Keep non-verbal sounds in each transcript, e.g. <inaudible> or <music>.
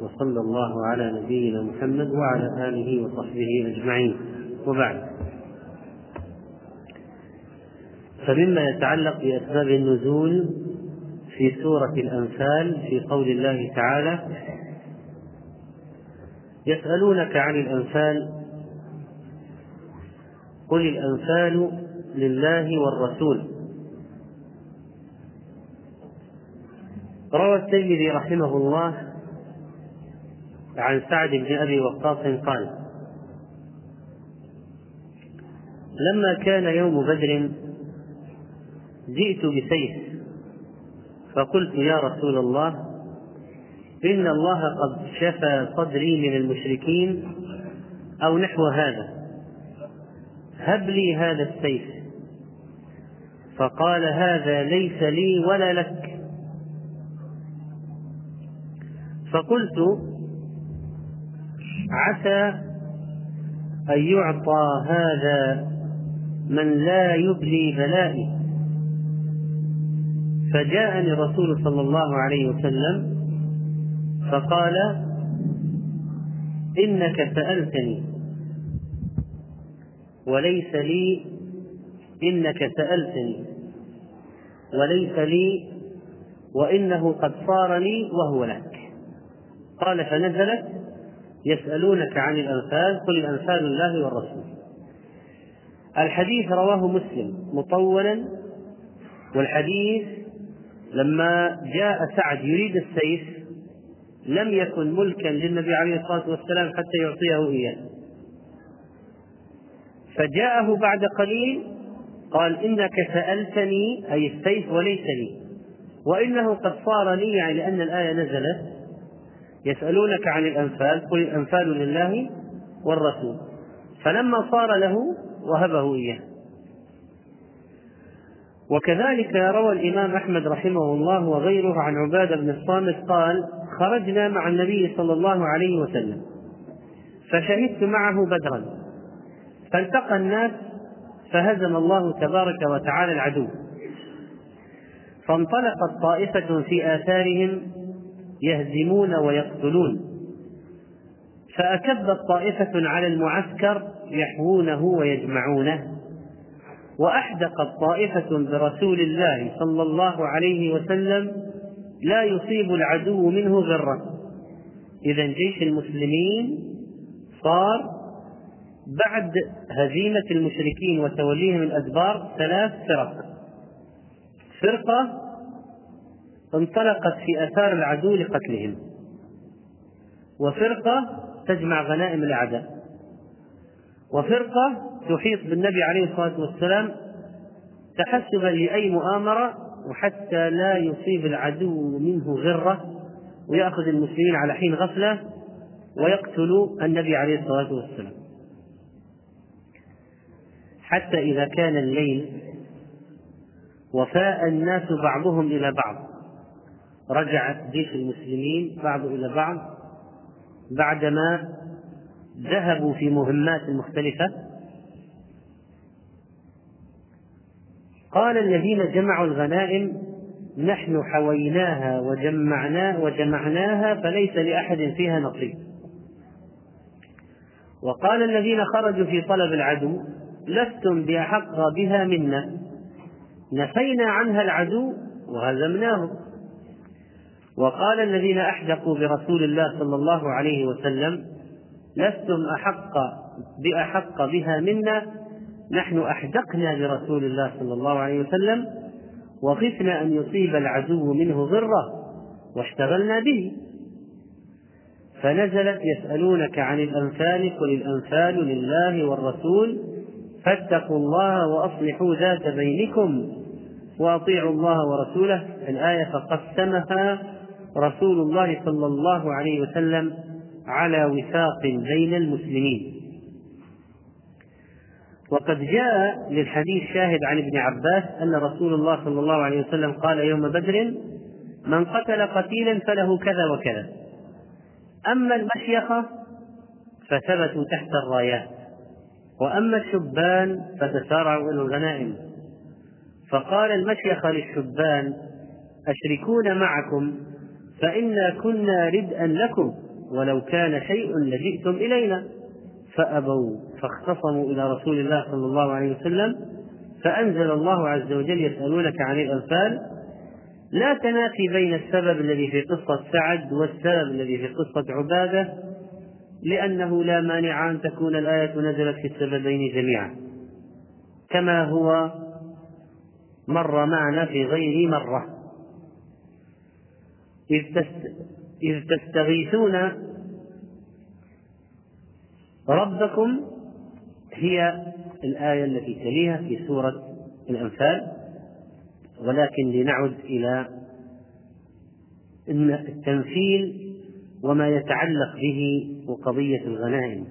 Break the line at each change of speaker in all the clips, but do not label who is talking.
وصلى الله على نبينا محمد وعلى آله وصحبه أجمعين. وبعد. فمما يتعلق بأسباب النزول في سورة الأنفال في قول الله تعالى يسألونك عن الأنفال. قل الأنفال لله والرسول. روى الترمذي رحمه الله عن سعد بن أبي وقاص قال لما كان يوم بدر جئت بسيف فقلت يا رسول الله إن الله قد شفى صدري من المشركين أو نحو هذا هب لي هذا السيف. فقال هذا ليس لي ولا لك. فقلت عسى أن يعطى هذا من لا يبلي بلائي فجاءني الرسول صلى الله عليه وسلم فقال إنك سألتني وليس لي إنك سألتني وليس لي وإنه قد صار لي وهو لك. قال فنزلت يسألونك عن الأنفال قل الأنفال لله والرسول. الحديث رواه مسلم مطولا والحديث لما جاء سعد يريد السيف لم يكن ملكا للنبي عليه الصلاة والسلام حتى يعطيه إياه. فجاءه بعد قليل قال إنك سألتني أي السيف وليس لي وإنه قد صار لي يعني لأن الآية نزلت يسألونك عن الأنفال قل الأنفال لله والرسول. فلما صار له وهبه إياه. وكذلك روى الإمام أحمد رحمه الله وغيره عن عبادة بن الصامت قال خرجنا مع النبي صلى الله عليه وسلم. فشهدت معه بدرا. فالتقى الناس فهزم الله تبارك وتعالى العدو. فانطلقت طائفة في آثارهم يهزمون ويقتلون. فأكبت طائفة على المعسكر يحوونه ويجمعونه. وأحدقت طائفة برسول الله صلى الله عليه وسلم لا يصيب العدو منه ذرة إذا جيش المسلمين صار بعد هزيمة المشركين وتوليهم الأدبار ثلاث فرق. فرقة انطلقت في آثار العدو لقتلهم. وفرقة تجمع غنائم الأعداء. وفرقة تحيط بالنبي عليه الصلاة والسلام تحسبا لأي مؤامرة وحتى لا يصيب العدو منه غرة ويأخذ المسلمين على حين غفلة ويقتل النبي عليه الصلاة والسلام. حتى إذا كان الليل وفاء الناس بعضهم إلى بعض. رجع جيش المسلمين بعض إلى بعض بعدما ذهبوا في مهمات مختلفة. قال الذين جمعوا الغنائم نحن حويناها وجمعناها وجمعناها فليس لأحد فيها نصيب. وقال الذين خرجوا في طلب العدو لستم بأحق بها منا نفينا عنها العدو وهزمناه وقال الذين أحدقوا برسول الله صلى الله عليه وسلم لستم أحق بأحق بها منا نحن أحدقنا برسول الله صلى الله عليه وسلم وخفنا أن يصيب العدو منه غرة واشتغلنا به. فنزلت يسألونك عن الأنفال قل الأنفال لله والرسول فاتقوا الله وأصلحوا ذات بينكم وأطيعوا الله ورسوله. الآية فقسمها رسول الله صلى الله عليه وسلم على وفاق بين المسلمين. وقد جاء للحديث شاهد عن ابن عباس أن رسول الله صلى الله عليه وسلم قال يوم بدر من قتل قتيلا فله كذا وكذا. أما المشيخة فثبتوا تحت الرايات وأما الشبان فتسارعوا إلى الغنائم. فقال المشيخة للشبان أشركون معكم؟ فإنا كنا ردءا لكم ولو كان شيء لجئتم إلينا. فأبوا فاختصموا إلى رسول الله صلى الله عليه وسلم فأنزل الله عز وجل يسألونك عن الأنفال لا تنافي بين السبب الذي في قصة سعد والسبب الذي في قصة عبادة لأنه لا مانع أن تكون الآية نزلت في السببين جميعا. كما هو مر معنا في غير مرة. إذ تستغيثون ربكم هي الآية التي تليها في سورة الأنفال. ولكن لنعد إلى التمثيل وما يتعلق به وقضية الغنائم.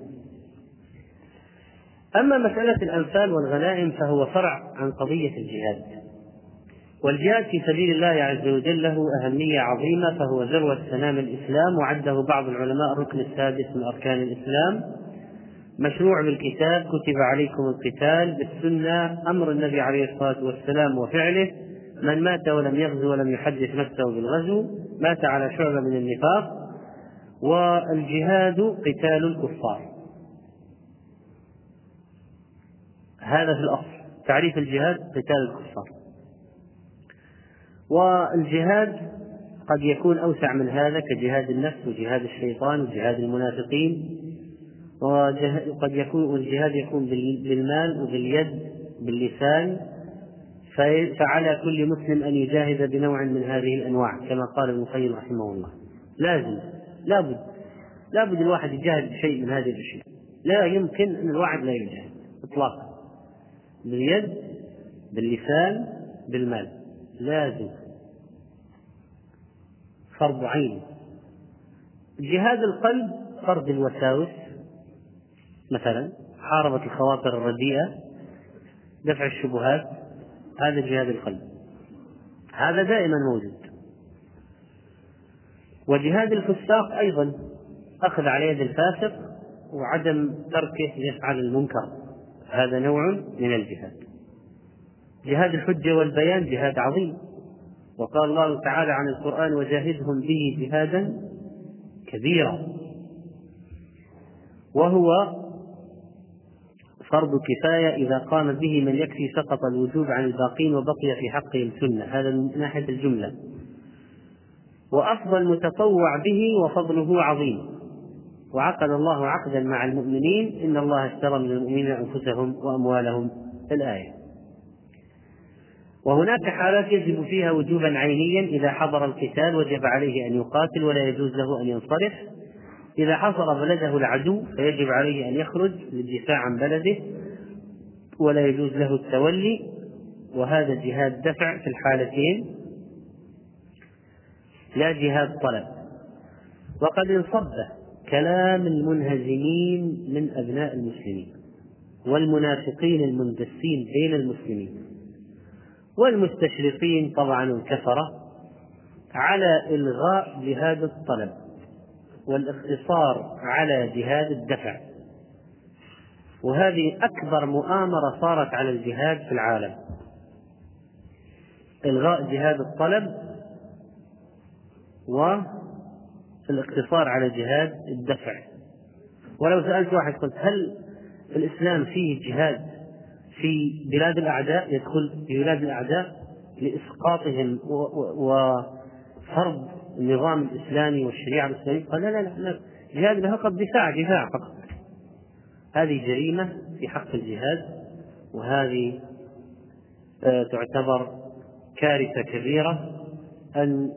أما مسألة الأنفال والغنائم فهو فرع عن قضية الجهاد. والجهاد في سبيل الله عز وجل له أهمية عظيمة فهو ذروة سنام الإسلام وعده بعض العلماء الركن السادس من أركان الإسلام. مشروع بالكتاب كتب عليكم القتال بالسنة أمر النبي عليه الصلاة والسلام وفعله. من مات ولم يغزو ولم يحدث نفسه بالغزو مات على شعبة من النفاق. والجهاد قتال الكفار. هذا في الأصل تعريف الجهاد قتال الكفار. والجهاد قد يكون أوسع من هذا كجهاد النفس وجهاد الشيطان وجهاد المنافقين. وقد يكون الجهاد يكون بالمال وباليد باللسان. فعلى كل مسلم أن يجاهد بنوع من هذه الأنواع كما قال ابن القيم رحمه الله. لازم لابد لابد الواحد يجاهد بشيء من هذه الأشياء. لا يمكن أن الواحد لا يجاهد إطلاقا. باليد باللسان بالمال. لازم. فرض عين. جهاد القلب فرض الوساوس. مثلا حاربت الخواطر الرديئة دفع الشبهات هذا جهاد القلب. هذا دائما موجود. وجهاد الفساق أيضا أخذ على يد الفاسق وعدم تركه يفعل المنكر. هذا نوع من الجهاد. جهاد الحجة والبيان جهاد عظيم. وقال الله تعالى عن القرآن وجاهدهم به جهادا كبيرا وهو فرض كفاية إذا قام به من يكفي سقط الوجوب عن الباقين وبقي في حقه السنة هذا من ناحية الجملة. وأفضل متطوع به وفضله عظيم. وعقد الله عقدا مع المؤمنين إن الله اشترى من المؤمنين أنفسهم وأموالهم. الآية. وهناك حالات يجب فيها وجوبا عينيا إذا حضر القتال وجب عليه أن يقاتل ولا يجوز له أن ينصرف. إذا حصر بلده العدو فيجب عليه أن يخرج للدفاع عن بلده ولا يجوز له التولي. وهذا جهاد دفع في الحالتين. لا جهاد طلب. وقد انصب كلام المنهزمين من أبناء المسلمين والمنافقين المندسين بين المسلمين. والمستشرقين طبعا الكفرة على إلغاء جهاد الطلب والإقتصار على جهاد الدفع. وهذه أكبر مؤامرة صارت على الجهاد في العالم. إلغاء جهاد الطلب والاقتصار على جهاد الدفع. ولو سألت واحد قلت هل الإسلام فيه جهاد في بلاد الأعداء يدخل في بلاد الأعداء لإسقاطهم وفرض النظام الإسلامي والشريعة الإسلامية. قال لا لا لا جهاد فقط دفاع دفاع فقط. هذه جريمة في حق الجهاد وهذه آه، تعتبر كارثة كبيرة أن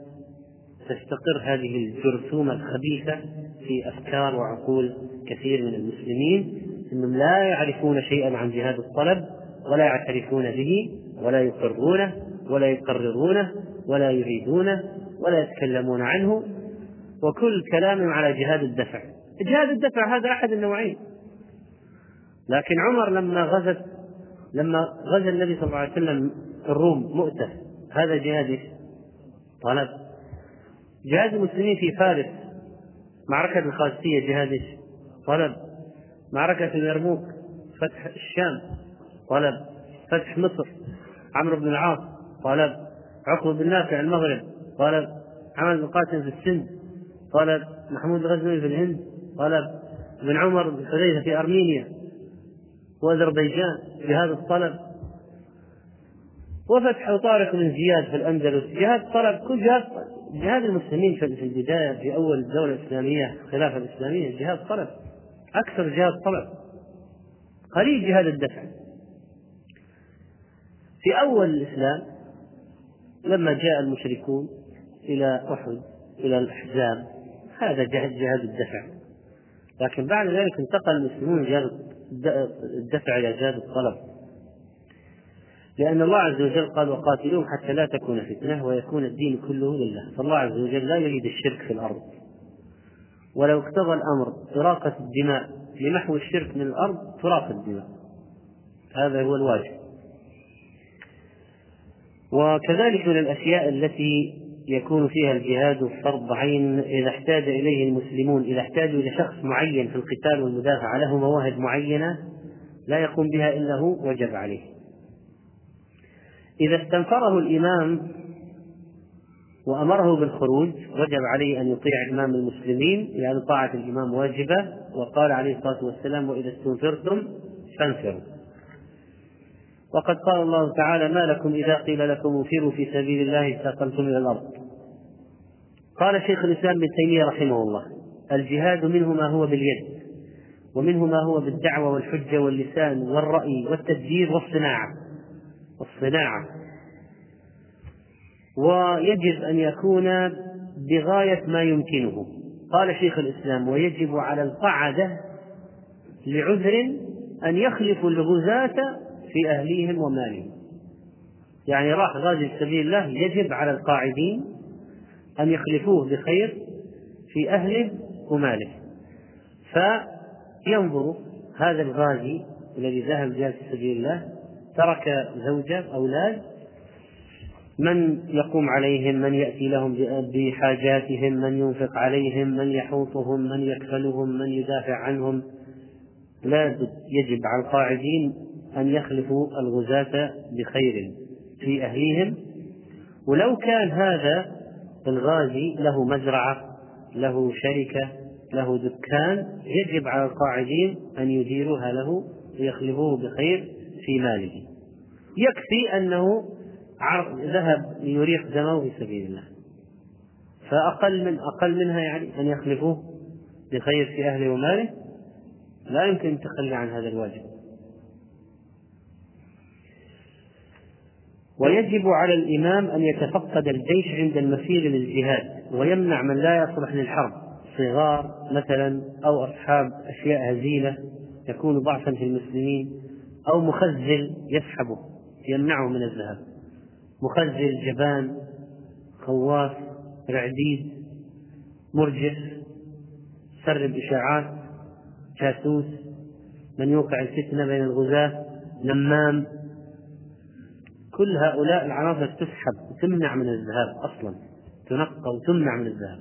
تستقر هذه الجرثومة الخبيثة في أفكار وعقول كثير من المسلمين. أنهم لا يعرفون شيئا عن جهاد الطلب ولا يعترفون به ولا يقرونه ولا يقررونه ولا يريدونه ولا يتكلمون عنه. وكل كلامهم على جهاد الدفع. جهاد الدفع هذا أحد النوعين. لكن عمر لما غزت لما غزا النبي صلى الله عليه وسلم الروم مؤتة هذا جهاد طلب. جهاد المسلمين في فارس معركة القادسية جهاد؟ طلب. معركة اليرموك فتح الشام طلب فتح مصر عمرو بن العاص طلب عقبة بن نافع المغرب طلب عمل بن قاسم في السند طلب محمود الغزنوي في الهند طلب ابن عمر بن حذيفة في أرمينيا وأذربيجان بهذا الطلب. وفتح طارق بن زياد في الأندلس جهاد طلب كل جهاد جهاد المسلمين في البداية في أول الدولة الإسلامية الخلافة الإسلامية جهاد طلب. أكثر جهاد طلب قليل جهاد الدفع. في أول الإسلام لما جاء المشركون إلى أحد إلى الأحزاب هذا جهاد جهاد الدفع. لكن بعد ذلك انتقل المسلمون جهاد الدفع إلى جهاد الطلب. لأن الله عز وجل قال وقاتلوهم حتى لا تكون فتنة ويكون الدين كله لله. فالله عز وجل لا يريد الشرك في الأرض. ولو اقتضى الأمر إراقة الدماء لمحو الشرك من الأرض تراق الدماء. هذا هو الواجب. وكذلك من الأشياء التي يكون فيها الجهاد فرض عين إذا احتاج إليه المسلمون إذا احتاجوا إلى شخص معين في القتال والمدافعة له مواهب معينة لا يقوم بها إلا هو وجب عليه. إذا استنفره الإمام وأمره بالخروج وجب عليه أن يطيع إمام المسلمين لأن طاعة الإمام واجبة وقال عليه الصلاة والسلام وإذا استنفرتم فانفروا. وقد قال الله تعالى ما لكم إذا قيل لكم انفروا في سبيل الله استقلتم إلى الأرض. قال شيخ الإسلام ابن تيمية رحمه الله الجهاد منه ما هو باليد ومنه ما هو بالدعوة والحجة واللسان والرأي والتدبير والصناعة والصناعة ويجب أن يكون بغاية ما يمكنه. قال شيخ الإسلام ويجب على القعدة لعذر أن يخلفوا الغزاة في أهليهم ومالهم. يعني راح غازي سبيل الله يجب على القاعدين أن يخلفوه بخير في أهله وماله. فينظر هذا الغازي الذي ذهب في سبيل الله ترك زوجة أولاد من يقوم عليهم من يأتي لهم بحاجاتهم من ينفق عليهم من يحوطهم من يكفلهم من يدافع عنهم. لا يجب على القاعدين أن يخلفوا الغزاة بخير في أهليهم. ولو كان هذا الغازي له مزرعة له شركة له دكان يجب على القاعدين أن يديروها له ويخلفوه بخير في ماله. يكفي أنه ذهب ليريق دمه في سبيل الله. فأقل من أقل منها يعني أن يخلفوه بخير في أهله وماله. لا يمكن التخلي عن هذا الواجب. ويجب على الإمام أن يتفقد الجيش عند المسير للجهاد ويمنع من لا يصلح للحرب. صغار مثلا أو أصحاب أشياء هزيلة يكون ضعفا في المسلمين أو مخزل يسحبه يمنعه من الذهاب. مخزل جبان خواف رعديد مرجف سرب إشاعات جاسوس من يوقع الفتنة بين الغزاة نمام. كل هؤلاء العناصر تسحب وتمنع من الذهاب أصلا تنقى وتمنع من الذهاب.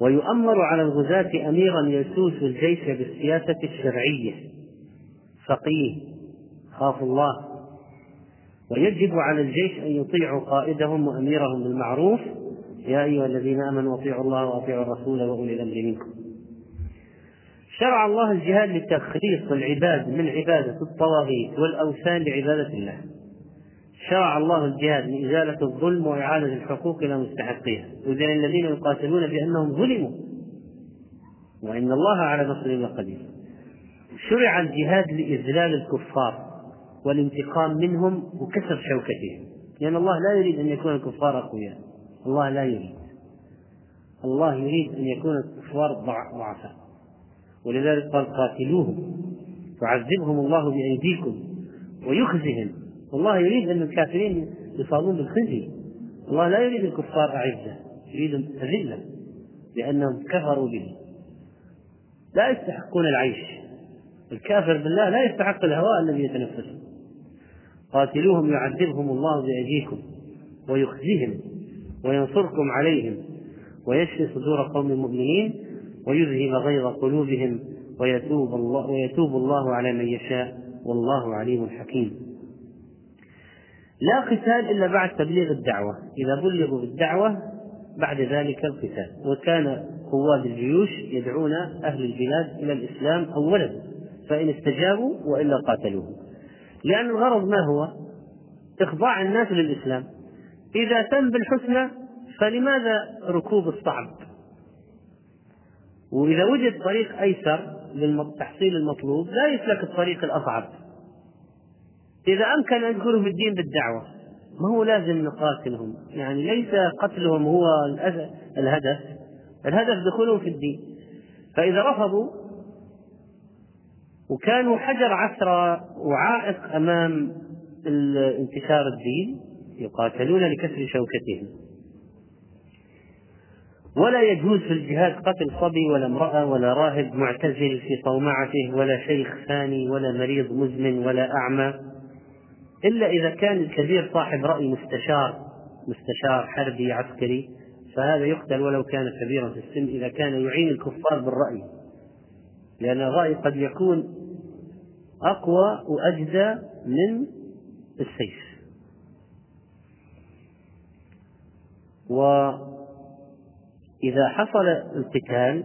ويؤمر على الغزاة أميرا يسوس الجيش بالسياسة الشرعية. فقيه خاف الله. ويجب على الجيش أن يطيعوا قائدهم وأميرهم بالمعروف. يا أيها الذين آمنوا أطيعوا الله وأطيعوا الرسول وأولي الأمر منكم. شرع الله الجهاد لتخليص العباد من عبادة الطواغيت والأوثان لعبادة الله. شرع الله الجهاد لإزالة الظلم وإعادة الحقوق إلى مستحقيها. وذل الذين يقاتلون بأنهم ظلموا. وإن الله على نصرهم لقدير شرع الجهاد لإذلال الكفار. والانتقام منهم وكسر شوكتهم. لأن الله لا يريد أن يكون الكفار أقوياء. الله لا يريد. الله يريد أن يكون الكفار ضعفاء. ولذلك قال قاتلوهم. يعذبهم الله بأيديكم ويخزهم. والله يريد أن الكافرين يصابون بالخزي. الله لا يريد الكفار أعزة. يريد أذلة لأنهم كفروا به. لا يستحقون العيش. الكافر بالله لا يستحق الهواء الذي يتنفسه. قاتلوهم يعذبهم الله بأيديكم ويخزيهم وينصركم عليهم ويشفي صدور قوم مؤمنين ويذهب غيظ قلوبهم ويتوب الله ويتوب الله على من يشاء والله عليم حكيم. لا قتال إلا بعد تبليغ الدعوة، إذا بلغوا بالدعوة بعد ذلك القتال. وكان قواد الجيوش يدعون أهل البلاد إلى الإسلام أولا فإن استجابوا وإلا قاتلوهم. لأن الغرض ما هو؟ إخضاع الناس للإسلام. إذا تم بالحسنى فلماذا ركوب الصعب؟ وإذا وجد طريق أيسر للتحصيل المطلوب لا يسلك الطريق الأصعب. إذا أمكن أن يدخلوا في الدين بالدعوة ما هو لازم نقاتلهم؟ يعني ليس قتلهم هو الهدف. الهدف دخولهم في الدين. فإذا رفضوا وكانوا حجر عثرة وعائق أمام انتشار الدين يقاتلون لكسر شوكتهم. ولا يجوز في الجهاد قتل صبي ولا امرأة ولا راهب معتزل في صومعته ولا شيخ ثاني ولا مريض مزمن ولا أعمى. إلا إذا كان الكبير صاحب رأي مستشار مستشار حربي عسكري فهذا يقتل ولو كان كبيرا في السن إذا كان يعين الكفار بالرأي. لأن الرأي قد يكون أقوى وأجدى من السيف. وإذا حصل القتال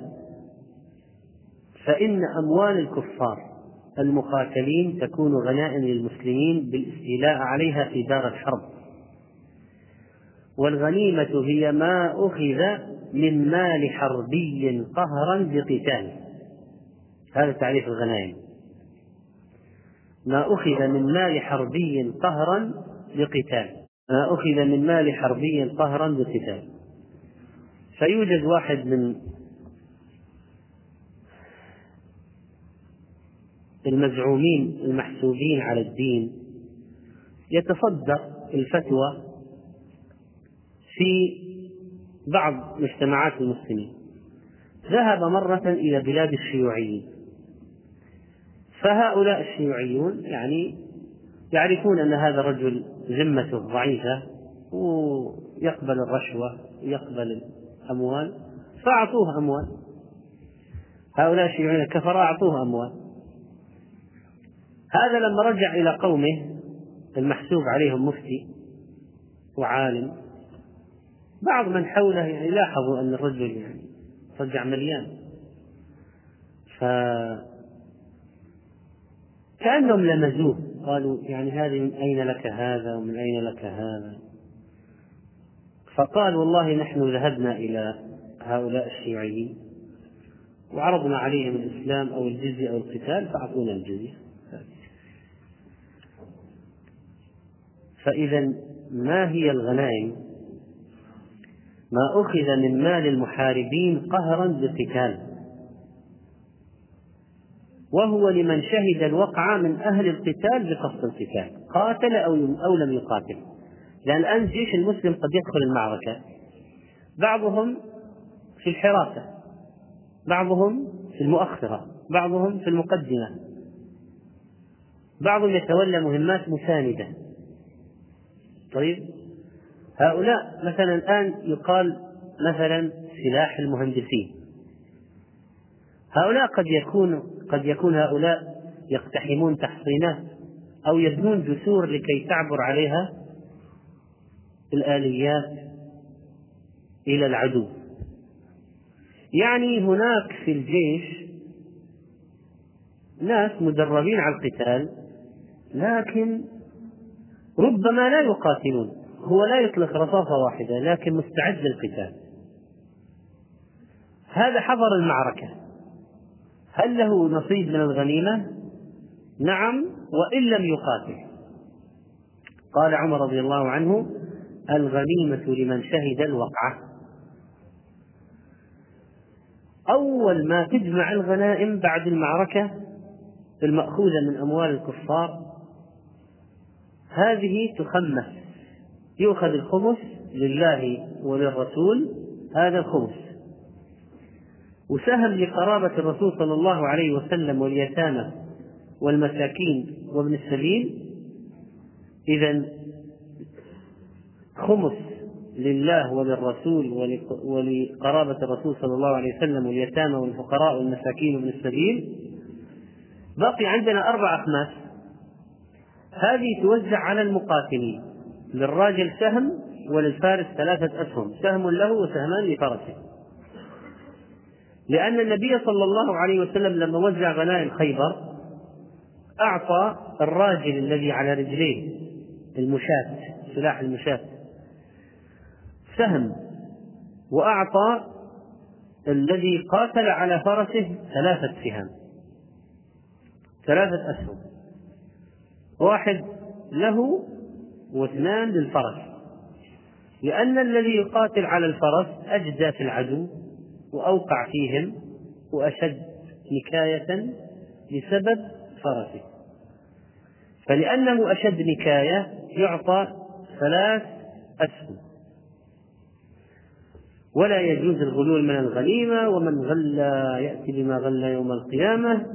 فإن أموال الكفار المقاتلين تكون غنائم للمسلمين بالاستيلاء عليها في دار الحرب. والغنيمة هي ما أخذ من مال حربي قهرا بقتال. هذا تعريف الغنائم. ما أخذ من مال حربي قهرا بقتال. ما أخذ من مال حربي قهرا بقتال. فيوجد واحد من المزعومين المحسوبين على الدين يتصدر الفتوى في بعض مجتمعات المسلمين. ذهب مرة إلى بلاد الشيوعيين. فهؤلاء الشيوعيون يعني يعرفون أن هذا الرجل ذمته ضعيفة ويقبل الرشوة ويقبل الأموال فأعطوه أموال. هؤلاء الشيوعيين الكفرة أعطوه أموال. هذا لما رجع إلى قومه المحسوب عليهم مفتي وعالم بعض من حوله يعني لاحظوا أن الرجل يعني رجع مليان. ف كأنهم لمزوه قالوا يعني هذه من أين لك هذا ومن أين لك هذا؟ فقال والله نحن ذهبنا إلى هؤلاء الشيوعيين وعرضنا عليهم الإسلام أو الجزية أو القتال فأعطونا الجزية. فإذا ما هي الغنائم؟ ما أخذ من مال المحاربين قهرا بالقتال. وهو لمن شهد الوقعة من أهل القتال بقصد القتال قاتل أو أو لم يقاتل. لأن الآن الجيش المسلم قد يدخل المعركة. بعضهم في الحراسة بعضهم في المؤخرة بعضهم في المقدمة. بعضهم يتولى مهمات مساندة. طيب؟ هؤلاء مثلا الآن يقال مثلا سلاح المهندسين. هؤلاء قد يكون قد يكون هؤلاء يقتحمون تحصينات أو يبنون جسور لكي تعبر عليها الآليات إلى العدو. يعني هناك في الجيش ناس مدربين على القتال لكن ربما لا يقاتلون. هو لا يطلق رصاصة واحدة لكن مستعد للقتال. هذا حضر المعركة. هل له نصيب من الغنيمة؟ نعم وإن لم يقاتل قال عمر رضي الله عنه الغنيمة لمن شهد الوقعة. أول ما تجمع الغنائم بعد المعركة المأخوذة من أموال الكفار هذه تخمس. يؤخذ الخمس لله وللرسول هذا الخمس. وسهم لقرابة الرسول صلى الله عليه وسلم واليتامى والمساكين وابن السبيل. إذا خمس لله وللرسول ولقرابة الرسول صلى الله عليه وسلم واليتامى والفقراء والمساكين وابن السبيل. باقي عندنا أربع أخماس. هذه توزع على المقاتلين للراجل سهم وللفارس ثلاثة أسهم سهم له وسهمان لفرسه. لأن النبي صلى الله عليه وسلم لما وزع غنائم خيبر أعطى الراجل الذي على رجليه المشاة سلاح المشاة سهم وأعطى الذي قاتل على فرسه ثلاثة سهام ثلاثة أسهم واحد له واثنان للفرس لأن الذي يقاتل على الفرس أجدى في العدو. وأوقع فيهم وأشد نكاية بسبب فرسه. فلأنه أشد نكاية يعطى ثلاث أسهم. ولا يجوز الغلول من الغنيمة ومن غل يأتي بما غل يوم القيامة.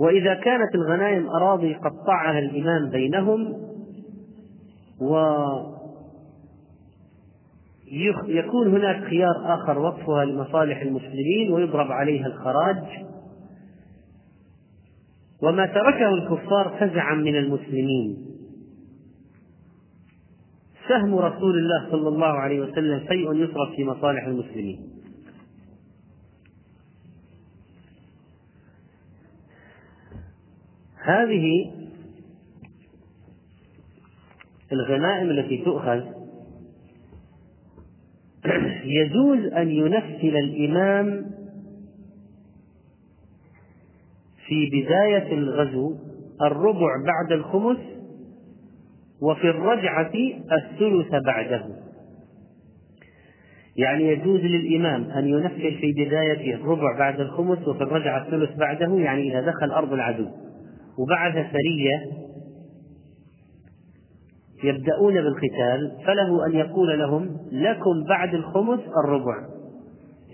وإذا كانت الغنائم أراضي قطعها الإمام بينهم و يكون هناك خيار آخر وقفها لمصالح المسلمين ويضرب عليها الخراج. وما تركه الكفار فزعا من المسلمين. سهم رسول الله صلى الله عليه وسلم شيء يصرف في مصالح المسلمين. هذه الغنائم التي تؤخذ <clears throat> يجوز أن ينفل الإمام في بداية الغزو الربع بعد الخمس وفي الرجعة الثلث بعده. يعني يجوز للإمام أن ينفل في بداية الربع بعد الخمس وفي الرجعة الثلث بعده يعني إذا دخل أرض العدو. وبعث سرية يبدأون بالقتال فله أن يقول لهم لكم بعد الخمس الربع.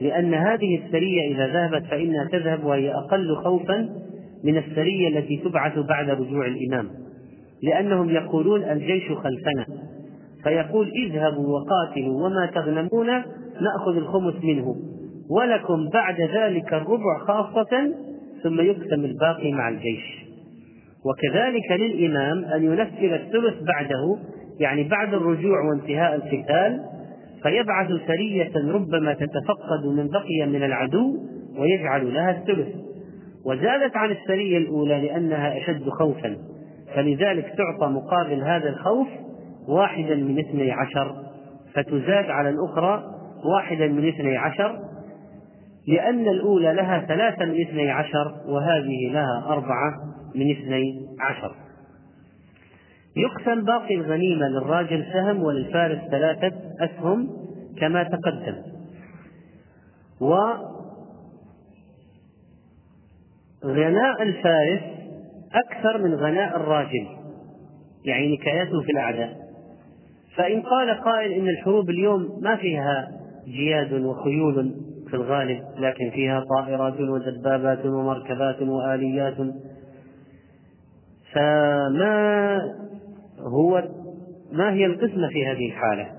لأن هذه السرية إذا ذهبت فإنها تذهب وهي أقل خوفا من السرية التي تبعث بعد رجوع الإمام. لأنهم يقولون الجيش خلفنا. فيقول اذهبوا وقاتلوا وما تغنمون نأخذ الخمس منه. ولكم بعد ذلك الربع خاصة. ثم يقسم الباقي مع الجيش. وكذلك للإمام أن ينفذ الثلث بعده يعني بعد الرجوع وانتهاء القتال فيبعث سرية ربما تتفقد من بقي من العدو ويجعل لها الثلث. وزادت عن السرية الأولى لأنها أشد خوفا فلذلك تعطى مقابل هذا الخوف واحدا من اثني عشر فتزاد على الأخرى واحدا من اثني عشر لأن الأولى لها ثلاثة من اثني عشر وهذه لها أربعة. من اثني عشر. يقسم باقي الغنيمة للراجل سهم وللفارس ثلاثة أسهم كما تقدم. وغناء الفارس أكثر من غناء الراجل يعني نكايته في الأعداء. فإن قال قائل إن الحروب اليوم ما فيها جياد وخيول في الغالب لكن فيها طائرات ودبابات ومركبات وآليات فما هو ما هي القسمة في هذه الحالة؟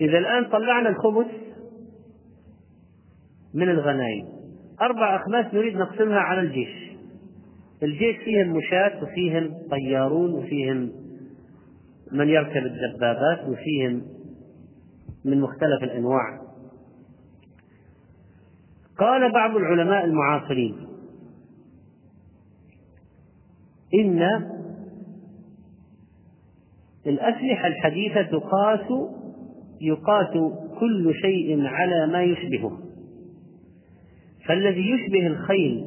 إذا الآن طلعنا الخبز من الغنائم. أربع أخماس نريد نقسمها على الجيش. الجيش فيهم مشاة وفيهم طيارون وفيهم من يركب الدبابات وفيهم من مختلف الأنواع. قال بعض العلماء المعاصرين إن الأسلحة الحديثة تقاس يقاس كل شيء على ما يشبهه. فالذي يشبه الخيل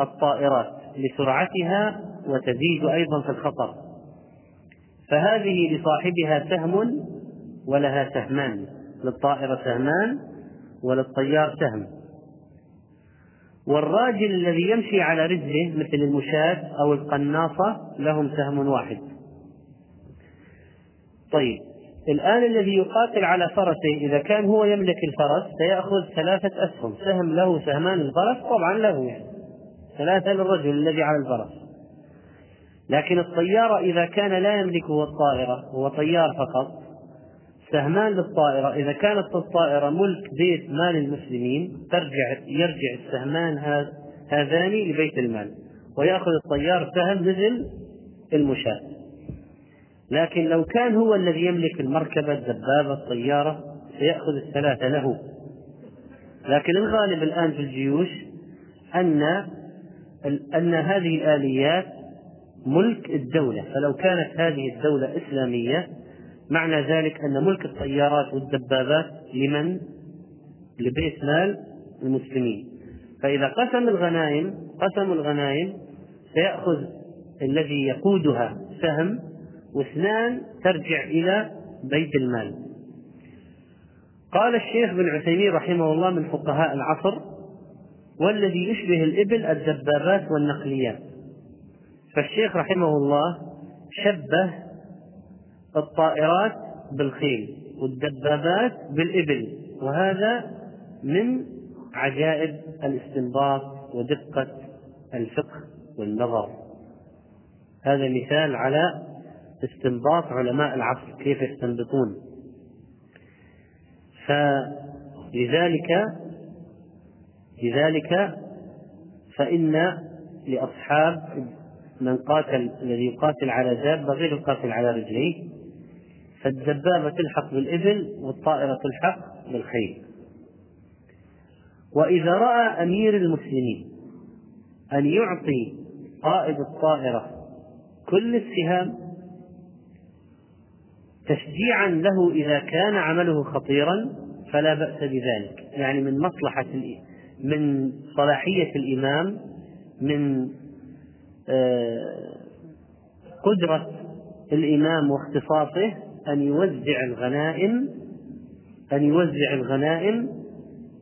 الطائرات لسرعتها وتزيد أيضا في الخطر. فهذه لصاحبها سهم ولها سهمان للطائرة سهمان وللطيار سهم. والراجل الذي يمشي على رجله مثل المشاة أو القناصة لهم سهم واحد. طيب الآن الذي يقاتل على فرسه إذا كان هو يملك الفرس سيأخذ ثلاثة أسهم. سهم له سهمان الفرس؟ طبعا له يعني. ثلاثة للرجل الذي على الفرس. لكن الطيارة إذا كان لا يملكه الطائرة هو طيار فقط سهمان للطائرة. إذا كانت الطائرة ملك بيت مال المسلمين ترجع يرجع السهمان هذان لبيت المال ويأخذ الطيار سهم مثل المشاة. لكن لو كان هو الذي يملك المركبة الدبابة الطيارة سيأخذ الثلاثة له. لكن الغالب الآن في الجيوش أن أن هذه الآليات ملك الدولة. فلو كانت هذه الدولة إسلامية معنى ذلك أن ملك الطيارات والدبابات لمن؟ لبيت مال المسلمين. فإذا قسم الغنائم قسموا الغنائم سيأخذ الذي يقودها سهم واثنان ترجع إلى بيت المال. قال الشيخ بن عثيمين رحمه الله من فقهاء العصر والذي يشبه الإبل الدبابات والنقليات. فالشيخ رحمه الله شبه الطائرات بالخيل والدبابات بالإبل. وهذا من عجائب الاستنباط ودقة الفقه والنظر. هذا مثال على استنباط علماء العصر كيف يستنبطون. فلذلك لذلك فإن لأصحاب من قاتل الذي يقاتل على دابة غير القاتل على رجليه. فالدبابة تلحق بالإبل والطائرة تلحق بالخيل. وإذا رأى أمير المسلمين أن يعطي قائد الطائرة كل السهام تشجيعا له إذا كان عمله خطيرا فلا بأس بذلك. يعني من مصلحة من صلاحية الإمام من آه، قدرة الإمام واختصاصه أن يوزع الغنائم أن يوزع الغنائم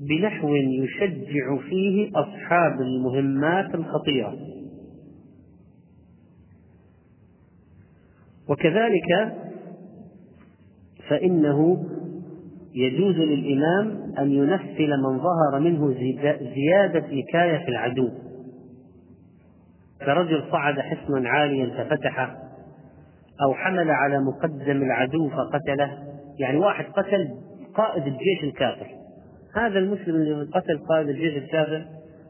بنحو يشجع فيه أصحاب المهمات الخطيرة. وكذلك فإنه يجوز للإمام أن ينفل من ظهر منه زيادة نكاية في العدو. كرجل صعد حصنا عاليا ففتحه. أو حمل على مقدم العدو فقتله. يعني واحد قتل قائد الجيش الكافر. هذا المسلم الذي قتل قائد الجيش الكافر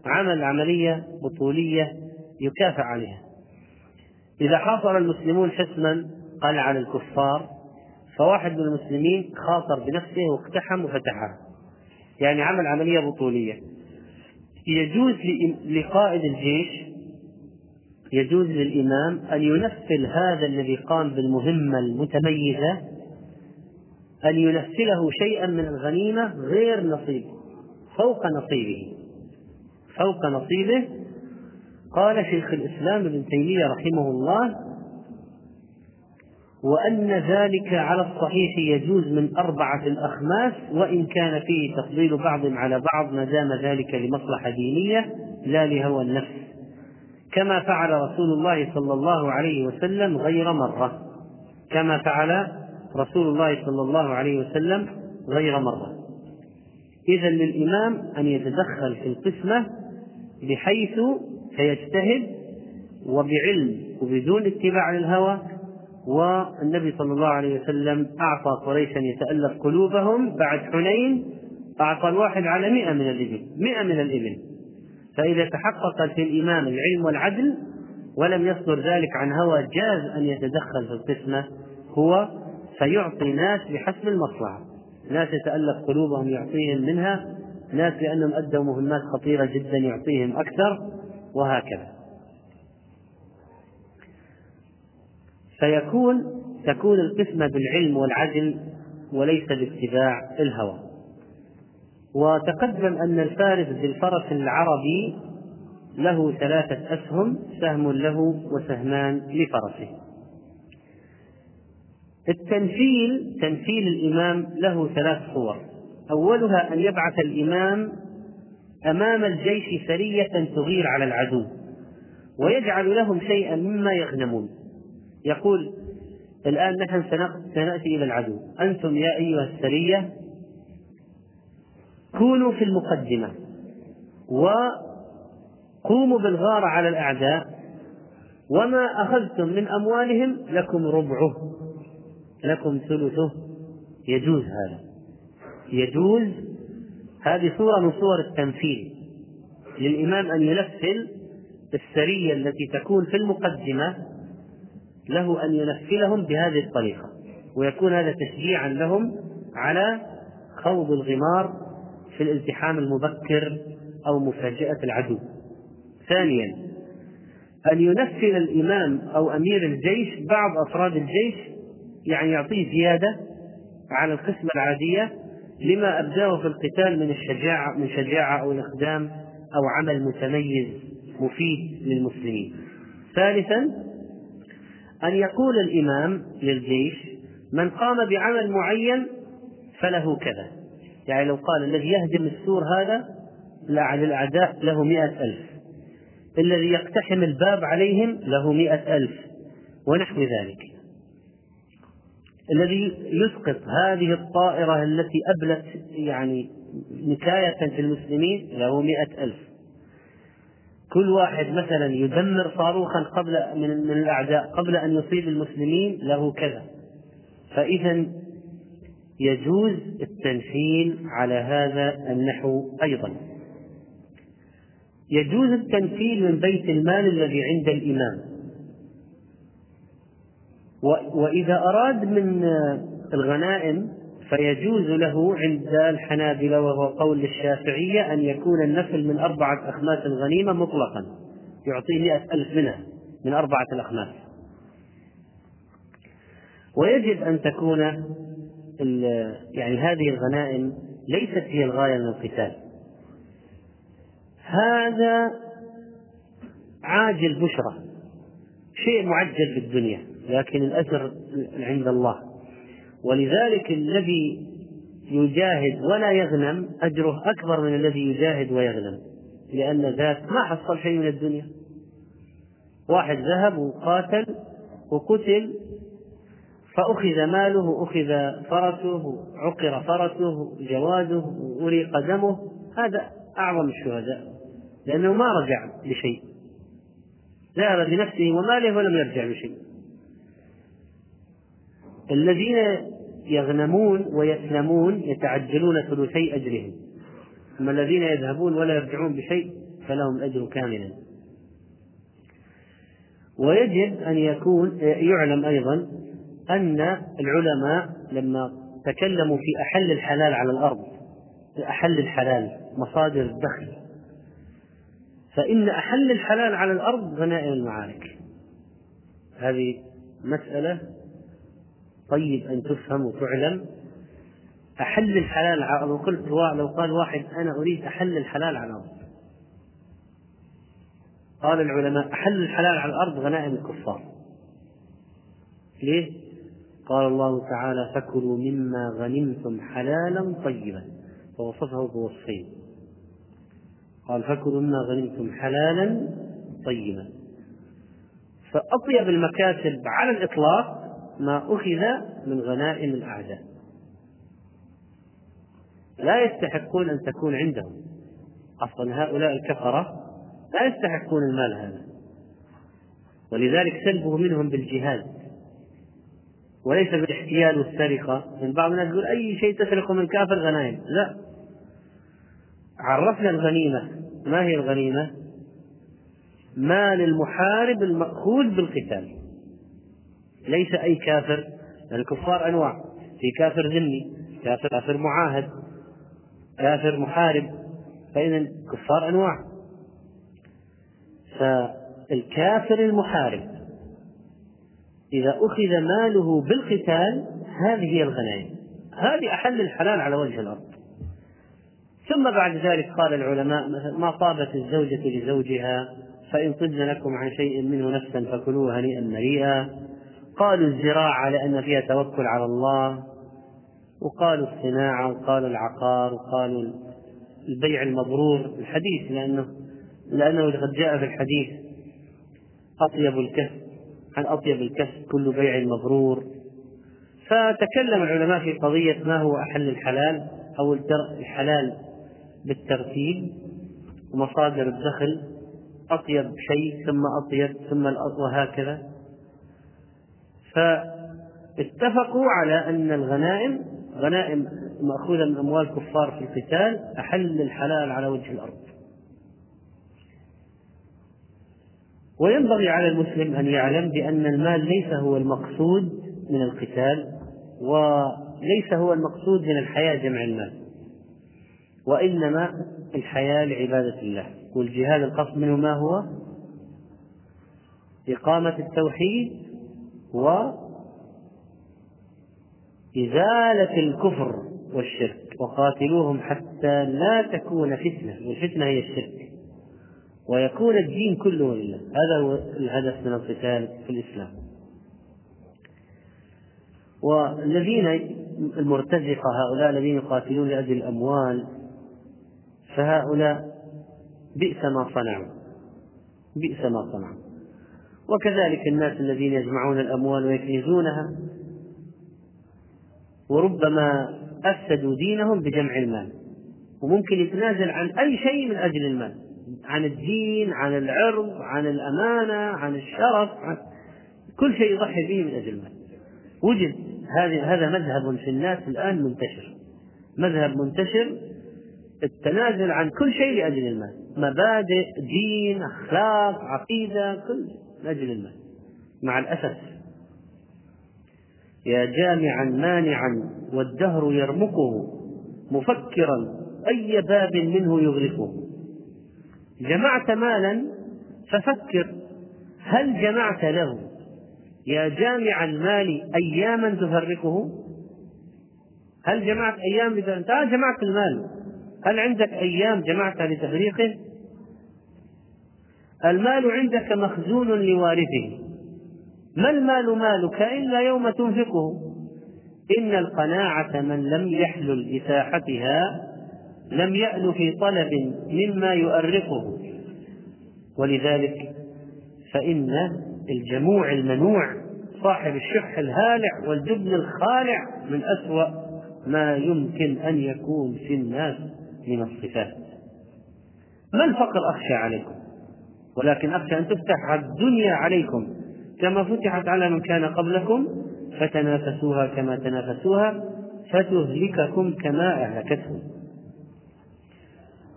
عمل عملية بطولية يكافئ عليها. إذا حاصر المسلمون حصنا قال على الكفار فواحد من المسلمين خاطر بنفسه واقتحم وفتحها يعني عمل عملية بطولية. يجوز لقائد الجيش يجوز للإمام أن ينفل هذا الذي قام بالمهمة المتميزة أن ينفله شيئا من الغنيمة غير نصيب فوق نصيبه. فوق نصيبه. قال شيخ الإسلام ابن تيمية رحمه الله وأن ذلك على الصحيح يجوز من أربعة الأخماس وإن كان فيه تفضيل بعض على بعض ما دام ذلك لمصلحة دينية لا لهوى النفس. كما فعل رسول الله صلى الله عليه وسلم غير مرة. كما فعل رسول الله صلى الله عليه وسلم غير مرة. إذا للإمام أن يتدخل في القسمة بحيث سيجتهد وبعلم وبدون اتباع للهوى والنبي صلى الله عليه وسلم أعطى قريشا يتألف قلوبهم بعد حنين أعطى الواحد على مئة من الإبل مئة من الإبل. فإذا تحقق في الإمام العلم والعدل ولم يصدر ذلك عن هوى جاز أن يتدخل في القسمة هو فيعطي ناس بحسب المصلحة. ناس يتألف قلوبهم يعطيهم منها ناس لأنهم أدوا مهمات خطيرة جدا يعطيهم أكثر وهكذا. فيكون تكون القسمة بالعلم والعدل وليس باتباع الهوى. وتقدم أن الفارس بالفرس العربي له ثلاثة أسهم سهم له وسهمان لفرسه. التنفيل تنفيل الإمام له ثلاث صور. أولها أن يبعث الإمام أمام الجيش سرية تغير على العدو ويجعل لهم شيئا مما يغنمون. يقول الآن نحن سنأتي إلى العدو. أنتم يا أيها السرية كونوا في المقدمة. وقوموا بالغارة على الأعداء. وما أخذتم من أموالهم لكم ربعه. لكم ثلثه. يجوز هذا. يجوز. هذه صورة من صور التمثيل. للإمام أن ينفل السرية التي تكون في المقدمة. له أن ينفلهم بهذه الطريقة. ويكون هذا تشجيعا لهم على خوض الغمار في الالتحام المبكر أو مفاجأة العدو ثانيا أن ينفل الإمام أو أمير الجيش بعض أفراد الجيش يعني يعطيه زيادة على القسمة العادية لما أبداه في القتال من الشجاعة من شجاعة أو الإقدام أو عمل متميز مفيد للمسلمين. ثالثا أن يقول الإمام للجيش من قام بعمل معين فله كذا يعني لو قال الذي يهدم السور هذا للأعداء له مئة ألف. الذي يقتحم الباب عليهم له مئة ألف ونحو ذلك. الذي يسقط هذه الطائرة التي أبلت يعني نكاية في المسلمين له مئة ألف. كل واحد مثلا يدمر صاروخا قبل من, من الأعداء قبل أن يصيب المسلمين له كذا. فإذا يجوز التنفيل على هذا النحو أيضا. يجوز التنفيل من بيت المال الذي عند الإمام. وإذا أراد من الغنائم فيجوز له عند الحنابلة وهو قول للشافعية أن يكون النفل من أربعة أخماس الغنيمة مطلقا. يعطيه مئة ألف منها من أربعة الأخماس. ويجب أن تكون يعني هذه الغنائم ليست هي الغاية من القتال. هذا عاجل بشرى شيء معجل في الدنيا لكن الأجر عند الله. ولذلك الذي يجاهد ولا يغنم أجره أكبر من الذي يجاهد ويغنم لأن ذاك ما حصل شيء من الدنيا. واحد ذهب وقاتل وقتل فأخذ ماله أخذ فرسه عقر فرسه جواده أريق دمه هذا أعظم الشهداء لأنه ما رجع بشيء. ذهب بنفسه وماله ولم يرجع بشيء. الذين يغنمون ويسلمون يتعجلون ثلثي أجرهم. أما الذين يذهبون ولا يرجعون بشيء فلهم الأجر كاملا. ويجب أن يكون يعلم أيضا أن العلماء لما تكلموا في أحل الحلال على الأرض أحل الحلال مصادر الدخل فإن أحل الحلال على الأرض غنائم المعارك. هذه مسألة طيب أن تفهم وتعلم. أحل الحلال لو قلت لو قال واحد أنا أريد أحل الحلال على الأرض. قال العلماء أحل الحلال على الأرض غنائم الكفار. ليه؟ قال الله تعالى فكلوا مما غنمتم حلالا طيبا فوصفه بوصفين. قال فكلوا مما غنمتم حلالا طيبا. فأطيب المكاسب على الإطلاق ما أخذ من غنائم الأعداء. لا يستحقون أن تكون عندهم. أصلا هؤلاء الكفرة لا يستحقون المال هذا. ولذلك سلبه منهم بالجهاد. وليس بالاحتيال والسرقة من بعض الناس يقول أي شيء تسرقه من كافر غنائم. لا. عرفنا الغنيمة. ما هي الغنيمة؟ مال المحارب المأخوذ بالقتال. ليس أي كافر. الكفار أنواع. في كافر ذمي كافر كافر معاهد كافر محارب. فإذا كفار أنواع. فالكافر المحارب إذا أخذ ماله بالقتال هذه هي الغنائم. هذه أحل الحلال على وجه الأرض. ثم بعد ذلك قال العلماء ما طابت الزوجة لزوجها فإن طبن لكم عن شيء منه نفسا فكلوه هنيئا مريئا. قالوا الزراعة لأن فيها توكل على الله. وقالوا الصناعة وقالوا العقار وقالوا البيع المبرور. الحديث لأنه لأنه قد جاء في الحديث أطيب الكسب عن أطيب الكسب كل بيع مبرور فتكلم العلماء في قضية ما هو أحل الحلال أو الحلال بالترتيب. ومصادر الدخل أطيب شيء ثم أطيب ثم وهكذا. فاتفقوا على أن الغنائم غنائم مأخوذة من أموال كفار في القتال أحل الحلال على وجه الأرض. وينبغي على المسلم أن يعلم بأن المال ليس هو المقصود من القتال وليس هو المقصود من الحياة جمع المال وإنما الحياة لعبادة الله. والجهاد القصد منه ما هو؟ إقامة التوحيد وإزالة الكفر والشرك وقاتلوهم حتى لا تكون فتنة والفتنة هي الشرك. ويكون الدين كله لله. هذا هو الهدف من القتال في الإسلام. والذين المرتزقة هؤلاء الذين يقاتلون لأجل الأموال فهؤلاء بئس ما صنعوا. بئس ما صنعوا. وكذلك الناس الذين يجمعون الأموال ويكنزونها وربما أفسدوا دينهم بجمع المال. وممكن يتنازل عن أي شيء من أجل المال. عن الدين عن العرض عن الأمانة عن الشرف عن كل شيء يضحي به من أجل المال. وجد هذا مذهب في الناس الآن منتشر. مذهب منتشر التنازل عن كل شيء لأجل المال. مبادئ دين أخلاق عقيدة كل من أجل المال. مع الأسف. يا جامعا مانعا والدهر يرمقه مفكرا أي باب منه يغلقه جمعت مالا ففكر هل جمعت له؟ يا جامع المال أياما تفرقه؟ هل جمعت أيام أنت جمعت المال. هل عندك أيام جمعتها لتفريقه؟ المال عندك مخزون لوارثه. ما المال مالك إلا يوم تنفقه؟ إن القناعة من لم يحلل بساحتها لم يأل في طلب مما يؤرقه. ولذلك فإن الجموع المنوع صاحب الشح الهالع والجبن الخالع من أسوأ ما يمكن أن يكون في الناس من الصفات. ما الفقر أخشى عليكم؟ ولكن أخشى أن تفتح الدنيا عليكم. كما فتحت على من كان قبلكم فتنافسوها كما تنافسوها فتهلككم كما أهلكتهم.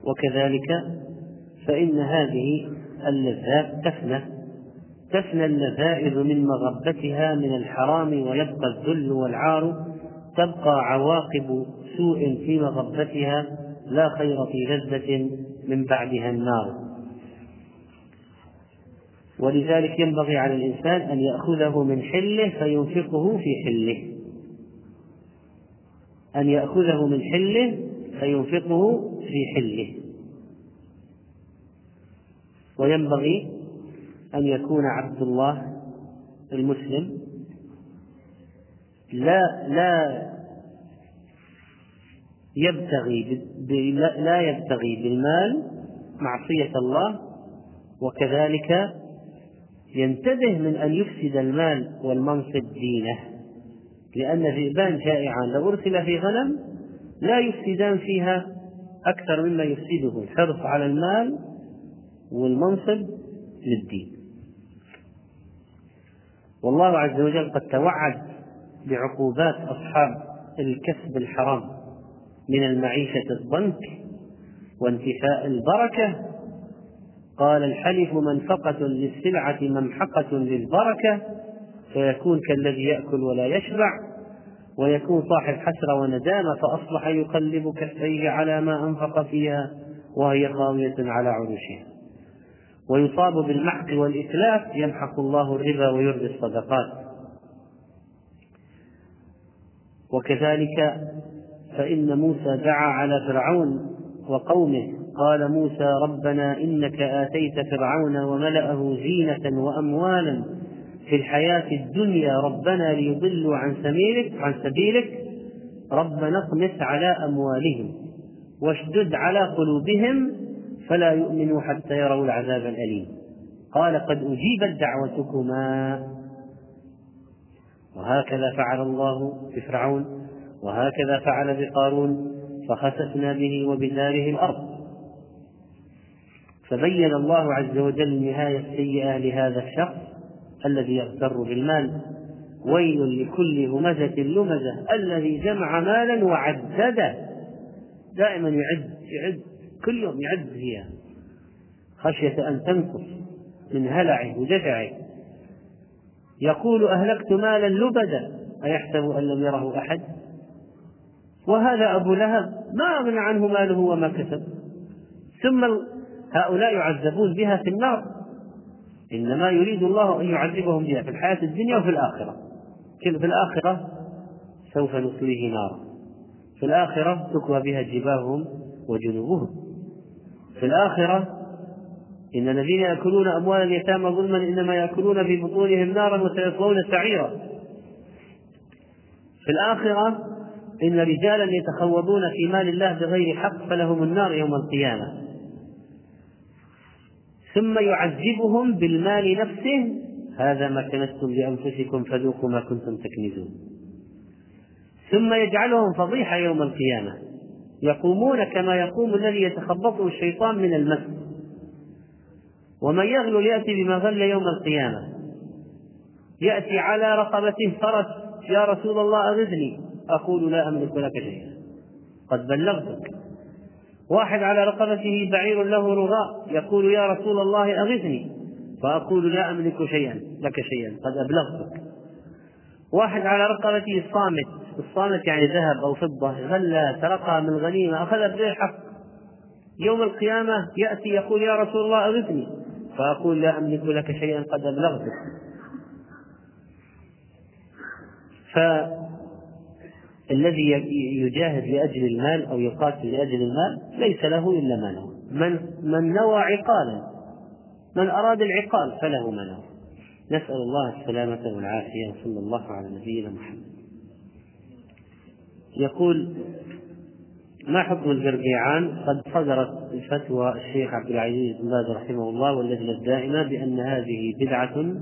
وكذلك فإن هذه اللذات تفنى تفنى اللذائذ من مغبتها من الحرام ويبقى الذل والعار تبقى عواقب سوء في مغبتها لا خير في لذة من بعدها النار. ولذلك ينبغي على الإنسان أن يأخذه من حله فينفقه في حله. أن يأخذه من حله فينفقه في حله. وينبغي أن يكون عبد الله المسلم. لا لا يبتغي لا يبتغي بالمال معصية الله وكذلك ينتبه من أن يفسد المال والمنصب دينه. لأن ذئبان جائعان لو أرسل في غنم لا يفسدان فيها أكثر مما يفسده الحرص على المال والمنصب للدين. والله عز وجل قد توعد بعقوبات أصحاب الكسب الحرام من المعيشة الضنك وانتفاء البركة. قال الحلف منفقة للسلعة ممحقة للبركة فيكون كالذي يأكل ولا يشبع. ويكون صاحب حسرة وندامة فأصبح يقلب كفيه على ما أنفق فيها وهي خاوية على عروشها. ويصاب بالمحق والإتلاف يمحق الله الربا ويربي الصدقات. وكذلك فإن موسى دعا على فرعون وقومه قال موسى ربنا إنك آتيت فرعون وملأه زينة وأموالا في الحياة الدنيا ربنا ليضلوا عن سبيلك عن سبيلك ربنا اطمس على أموالهم واشدد على قلوبهم فلا يؤمنوا حتى يروا العذاب الأليم. قال قد أجيبت دعوتكما. وهكذا فعل الله بفرعون وهكذا فعل بقارون فخسفنا به وبداره الأرض. فبين الله عز وجل النهاية السيئة لهذا الشخص الذي يغتر بالمال. ويل لكل همزة لمزة. الذي جمع مالا وعدده. دائما يعد يعد كل يوم يعد فيها. خشية أن تنقص من هلعه وجشعه يقول أهلكت مالا لبدا. أيحسب أن لم يره أحد؟ وهذا أبو لهب ما أغنى عنه ماله وما كسب. ثم هؤلاء يعذبون بها في النار. إنما يريد الله أن يعذبهم بها في الحياة الدنيا وفي الآخرة. في الآخرة سوف نصليه نارا. في الآخرة تكوى بها جباههم وجنوبهم. في الآخرة إن الذين يأكلون أموال اليتامى ظلما إنما يأكلون في بطونهم نارا وسيصلون سعيرا. في الآخرة إن رجالا يتخوضون في مال الله بغير حق فلهم النار يوم القيامة. ثم يعذبهم بالمال نفسه هذا ما كنتم لأنفسكم فذوقوا ما كنتم تكنزون. ثم يجعلهم فضيحة يوم القيامة يقومون كما يقوم الذي يتخبطه الشيطان من المس. ومن يغلل يأتي بما غل يوم القيامة. يأتي على رقبته فرس يا رسول الله أغثني أقول لا أملك لك شيئا. قد بلغتك. واحد على رقبته بعير له رغاء يقول يا رسول الله أغثني. فأقول لا أملك شيئا لك شيئا قد أبلغتك. واحد على رقبته صامت الصامت يعني ذهب أو فضة غلى سرقها من الغنيمة أخذها بغير حق يوم القيامة يأتي يقول يا رسول الله أغثني. فأقول لا أملك لك شيئا قد أبلغتك. فالذي يجاهد لأجل المال أو يقاتل لأجل المال ليس له إلا ما نوى. من من نوى عقالا من أراد العقال فله ما نوى. نسأل الله السلامة والعافية وصلى الله على نبينا محمد. يقول ما حكم القرقيعان؟ قد صدرت فتوى الشيخ عبد العزيز بن باز رحمه الله واللجنة الدائمة بأن هذه بدعة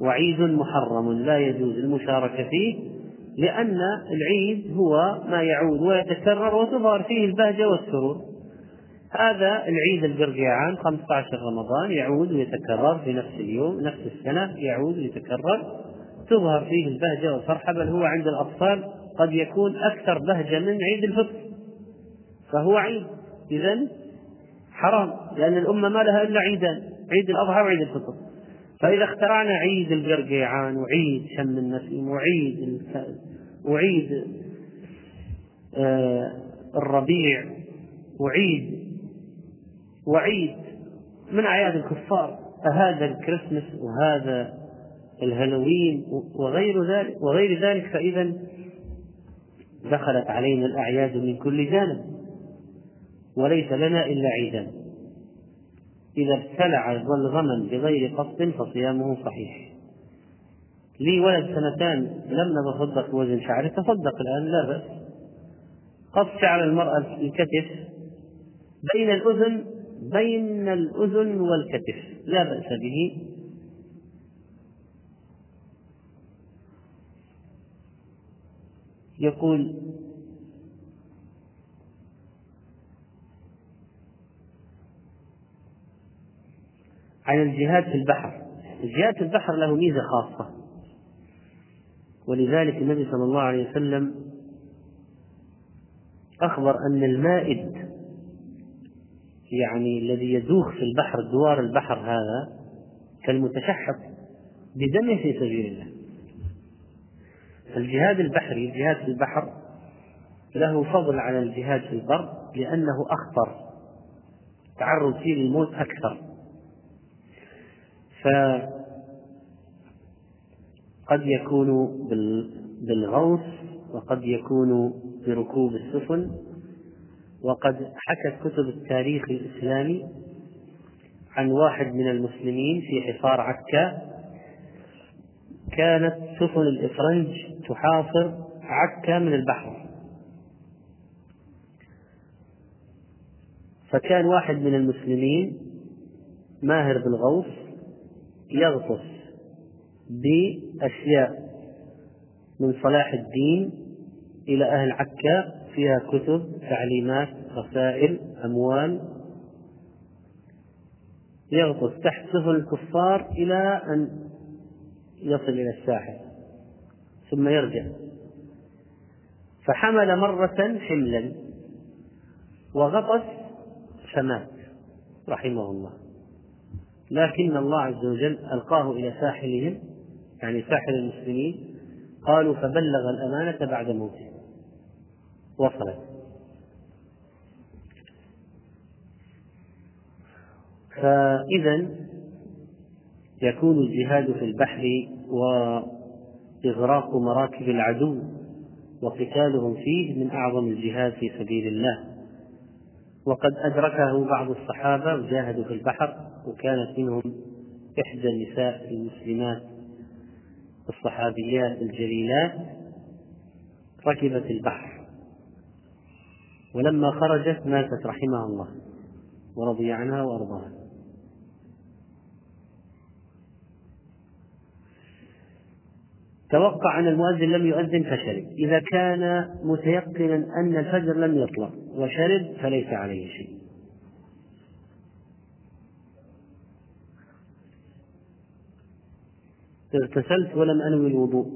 وعيد محرم لا يجوز المشاركة فيه لأن العيد هو ما يعود ويتكرر وتظهر فيه البهجة والسرور. هذا العيد القرقيعان 15 رمضان يعود ويتكرر في نفس اليوم نفس السنة يعود ويتكرر تظهر فيه البهجة والفرحة بل هو عند الأطفال قد يكون أكثر بهجة من عيد الفطر. فهو عيد. إذا حرام لأن الأمة ما لها إلا عيدان عيد الأضحى وعيد الفطر. فإذا اخترعنا عيد القرقيعان وعيد شم النسيم وعيد وعيد آه الربيع وعيد وعيد من أعياد الكفار؟ هذا الكريسماس وهذا الهالوين وغير ذلك وغير ذلك فإذا دخلت علينا الأعياد من كل جانب وليس لنا إلا عيدان إذا ابتلع الغمن بغير قصد فصيامه صحيح. لي ولد سنتان لم نتصدق وزن شعره تصدق الآن لا بأس. قص شعر المرأة الكتف بين الأذن بين الأذن والكتف لا بأس به. يقول عن الجهاد في البحر. الجهاد في البحر له ميزة خاصة. ولذلك النبي صلى الله عليه وسلم أخبر أن المائد يعني الذي يدوخ في البحر دوار البحر هذا كالمتشحط بدمه في سبيل الله. الجهاد البحري الجهاد في البحر له فضل على الجهاد في البر لأنه أخطر تعرض فيه للموت أكثر. فقد يكون بالغوص وقد يكون بركوب السفن وقد حكت كتب التاريخ الإسلامي عن واحد من المسلمين في حصار عكا كانت سفن الإفرنج تحاصر عكا من البحر. فكان واحد من المسلمين ماهر بالغوص يغطس. بأشياء من صلاح الدين إلى أهل عكا فيها كتب تعليمات رسائل أموال. يغطس تحت سفن الكفار إلى أن يصل إلى الساحل ثم يرجع. فحمل مرة حملا وغطس فمات رحمه الله. لكن الله عز وجل ألقاه إلى ساحلهم. يعني ساحل المسلمين قالوا فبلغ الأمانة بعد موته. وصلت. فإذا يكون الجهاد في البحر وإغراق مراكب العدو وقتالهم فيه من أعظم الجهاد في سبيل الله. وقد أدركه بعض الصحابة وجاهدوا في البحر وكانت منهم إحدى النساء المسلمات. الصحابيات الجليلات ركبت البحر. ولما خرجت ماتت رحمها الله ورضي عنها وأرضاها. توقع أن المؤذن لم يؤذن فشرب. إذا كان متيقنا أن الفجر لم يطلع وشرب فليس عليه شيء. اغتسلت ولم أنوي الوضوء.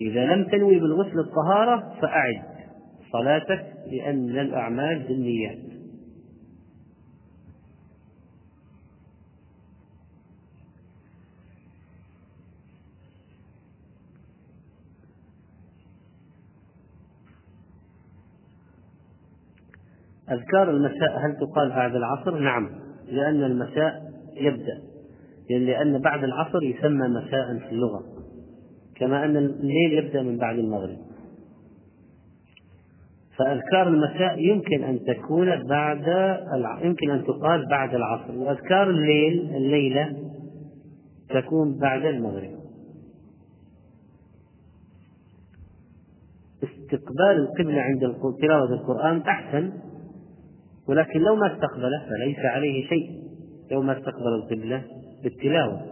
إذا لم تنوي بالغسل الطهارة فأعد صلاتك لأن الأعمال بالنيات. أذكار المساء هل تقال بعد العصر؟ نعم لأن المساء يبدأ. لأن بعد العصر يسمى مساء في اللغة كما أن الليل يبدأ من بعد المغرب فأذكار المساء يمكن أن تكون بعد. يمكن أن تقال بعد العصر وأذكار الليل الليلة تكون بعد المغرب استقبال القبلة عند تلاوة القرآن أحسن ولكن لو ما استقبله فليس عليه شيء لو ما استقبل القبلة بالتلاوة.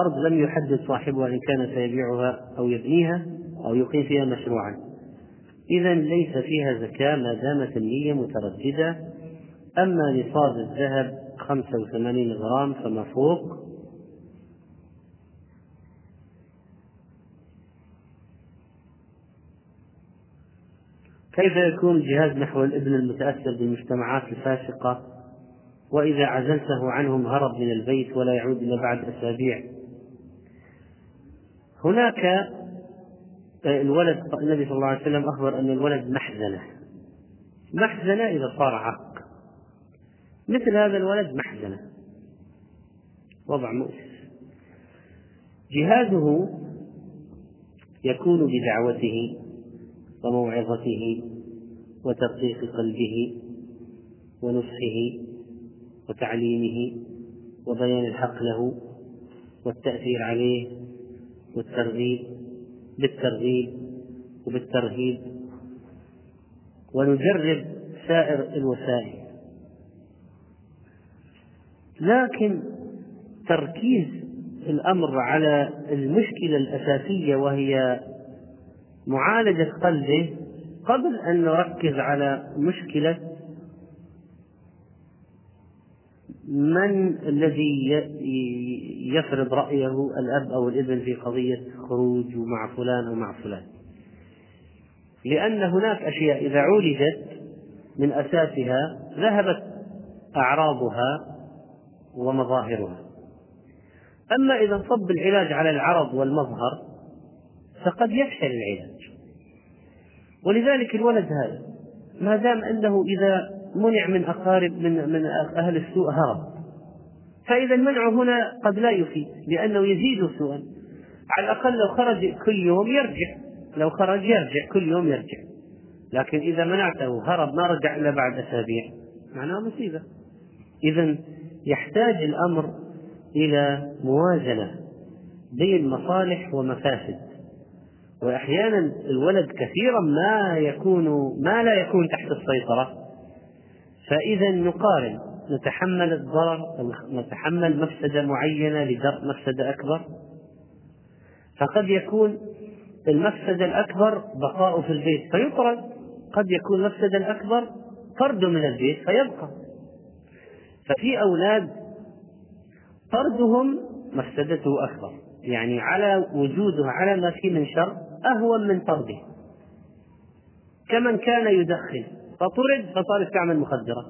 أرض لم يحدد صاحبها إن كان سيبيعها أو يبنيها أو يقيم فيها مشروعا. إذا ليس فيها زكاة ما دامت النية مترددة. أما نصاب الذهب 85 غرام فما فوق. كيف يكون الجهاد نحو الابن المتأثر بالمجتمعات الفاسقة؟ وإذا عزلته عنهم هرب من البيت ولا يعود إلا بعد أسابيع. هناك آه، الولد النبي صلى الله عليه وسلم أخبر أن الولد محزنة. محزنة إذا صار عق مثل هذا الولد محزنة. وضع مؤسف جهاده يكون بدعوته وموعظته وترقيق قلبه ونصحه وتعليمه وبيان الحق له والتأثير عليه والترغيب بالترغيب وبالترهيب. ونجرب سائر الوسائل. لكن تركيز الأمر على المشكلة الأساسية وهي معالجة قلبه قبل أن نركز على مشكلة من الذي يفرض رأيه الأب أو الابن في قضية خروج مع فلان أو مع فلان؟ لأن هناك أشياء إذا عولجت من أساسها ذهبت أعراضها ومظاهرها. أما إذا انصب العلاج على العرض والمظهر فقد يفشل العلاج. ولذلك الولد هذا ما دام أنه إذا منع من أقارب من من أهل السوء هرب. فإذا المنع هنا قد لا يفيد لأنه يزيد سوءا. على الأقل لو خرج كل يوم يرجع. لو خرج يرجع كل يوم يرجع. لكن إذا منعته هرب ما رجع إلا بعد أسابيع. معناه مصيبة. إذا يحتاج الأمر إلى موازنة بين مصالح ومفاسد. وأحيانا الولد كثيرا ما يكون ما لا يكون تحت السيطرة. فإذا نقارن نتحمل الضرر نتحمل مفسدة معينة لدرء مفسدة أكبر. فقد يكون المفسدة الأكبر بقاؤه في البيت فيطرد قد يكون المفسدة الأكبر طرده من البيت فيبقى. ففي أولاد طردهم مفسدته أكبر يعني على وجوده على ما فيه من شر أهون من طرده. كمن كان يدخن فطرد فصار يستعمل مخدرة.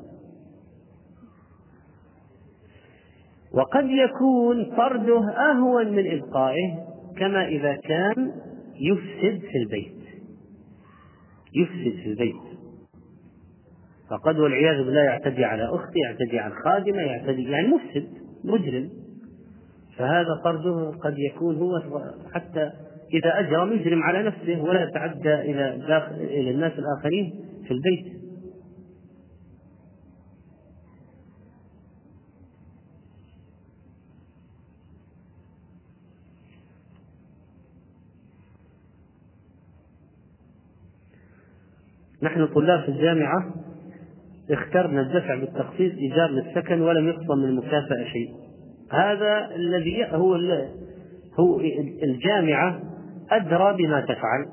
وقد يكون طرده أهون من إبقائه كما إذا كان يفسد في البيت. يفسد في البيت. فقد والعياذ بالله يعتدي على أخته يعتدي على الخادمة يعتدي يعني مفسد مجرم. فهذا طرده قد يكون هو حتى إذا أجرم يجرم على نفسه ولا يتعدى إلى داخل إلى الناس الآخرين في البيت. نحن طلاب في الجامعة اخترنا الدفع بالتخصيص إيجار للسكن ولم يخصم من المكافأة شيء. هذا الذي هو هو الجامعة أدرى بما تفعل.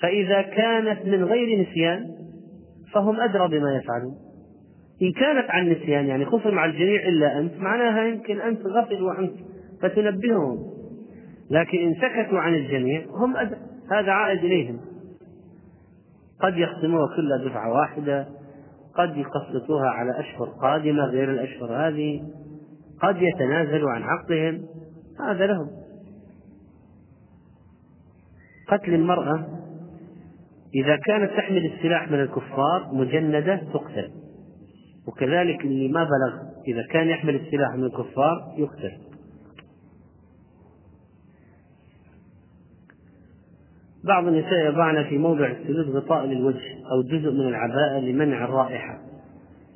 فإذا كانت من غير نسيان فهم أدرى بما يفعلون. إن كانت عن نسيان يعني خصم على الجميع إلا أنت معناها يمكن أنت غفلوا عنك فتنبههم. لكن إن سكتوا عن الجميع هم أدرى. هذا عائد إليهم. قد يخصموها كلها دفعة واحدة قد يقسطوها على أشهر قادمة غير الأشهر هذه قد يتنازلوا عن حقهم هذا لهم. قتل المرأة إذا كانت تحمل السلاح من الكفار مجندة تقتل وكذلك اللي ما بلغ إذا كان يحمل السلاح من الكفار يقتل. بعض النساء يضعن في موضع السجود غطاء للوجه أو جزء من العباءة لمنع الرائحة.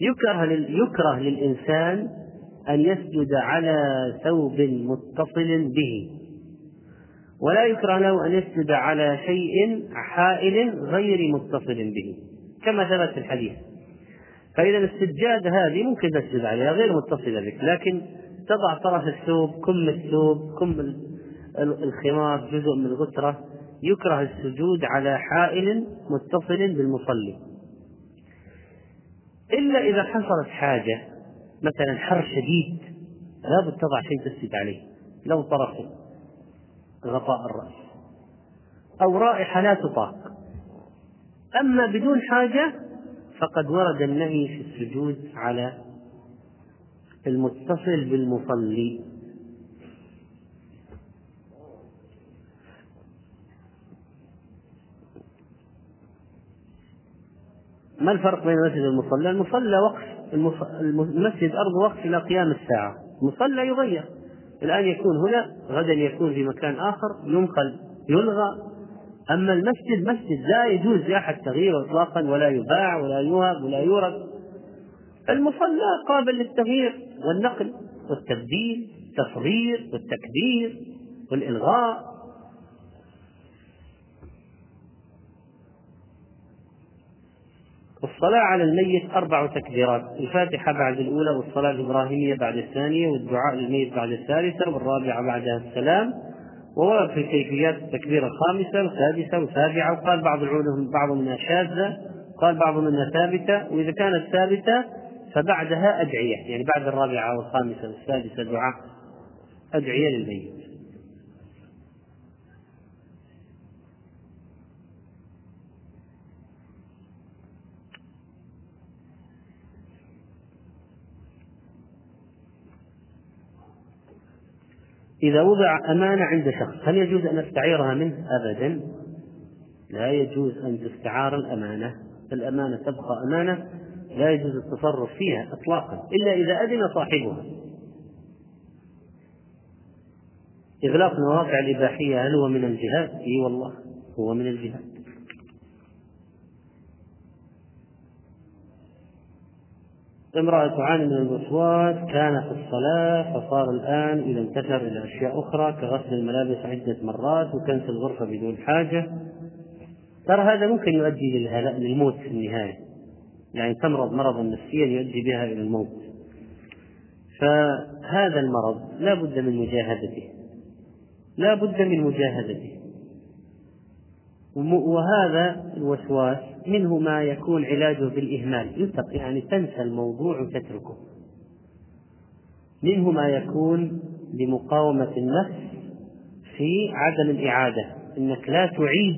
يكره يكره للإنسان أن يسجد على ثوب متصل به. ولا يكره له أن يسجد على شيء حائل غير متصل به كما ثبت في الحديث. فإذا السجادة هذه ممكن تسجد عليها غير متصلة بك لكن تضع طرف الثوب كم الثوب كم الخمار جزء من الغترة يكره السجود على حائل متصل بالمصلي. إلا إذا حصلت حاجة مثلا حر شديد لابد تضع شيء تسجد عليه لو طرف غطاء الرأس. أو رائحة لا تطاق. أما بدون حاجة فقد ورد النهي في السجود على المتصل بالمصلي. ما الفرق بين المسجد والمصلى؟ المصلى وقف المسجد أرض وقف إلى قيام الساعة. المصلى يغير الآن يكون هنا غدا يكون في مكان آخر ينقل يلغى. أما المسجد مسجد لا يجوز لأحد تغييره إطلاقا ولا يباع ولا يوهب ولا يورد. المصلى قابل للتغيير والنقل والتبديل التصغير والتكبير والإلغاء. الصلاة على الميت أربع تكبيرات الفاتحة بعد الأولى والصلاة الإبراهيمية بعد الثانية والدعاء للميت بعد الثالثة والرابعة بعدها السلام. وورد في كيفيات التكبيرة الخامسة والسادسة والسابعة وقال بعض العلماء بعض منها شاذة قال بعض منها ثابتة وإذا كانت ثابتة فبعدها أدعية يعني بعد الرابعة والخامسة والسادسة دعاء أدعية للميت. إذا وضع أمانة عند شخص هل يجوز أن أستعيرها منه؟ أبدا لا يجوز أن تستعار الأمانة الأمانة تبقى أمانة لا يجوز التصرف فيها إطلاقا إلا إذا أذن صاحبها إغلاق المواقع الإباحية هل هو من الجهاد؟ إي والله هو من الجهاد امرأة تعاني من الوسواس كان في الصلاة فصار الآن إذا انتشر إلى أشياء أخرى كغسل الملابس عدة مرات وكنس الغرفة بدون حاجة. ترى هذا ممكن يؤدي للموت في النهاية. يعني تمرض مرضا نفسيا يؤدي بها إلى الموت. فهذا المرض لا بد من مجاهدته. لا بد من مجاهدته. وهذا الوسواس منه ما يكون علاجه بالإهمال. يعني تنسى الموضوع وتتركه. منه ما يكون لمقاومة النفس في عدم الإعادة. إنك لا تعيد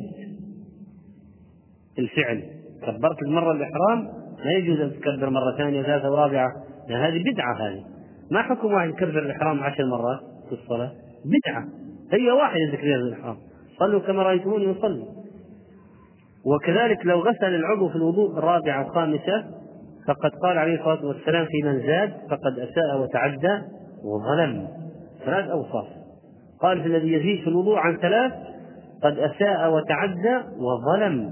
الفعل. كبرت المرة الإحرام لا يجوز أن تكبر مرة ثانية وثالثة ورابعة. هذه بدعة هذه. ما حكم واحد يكبر الإحرام عشر مرات في الصلاة؟ بدعة. هي واحدة ذكرها الإحرام. صلوا كما رأيتموني أصلي وكذلك لو غسل العضو في الوضوء الرابعة الخامسة فقد قال عليه الصلاة والسلام في من زاد فقد أساء وتعدى وظلم. ثلاث أوصاف. قال في الذي يزيد في الوضوء عن ثلاث قد أساء وتعدى وظلم.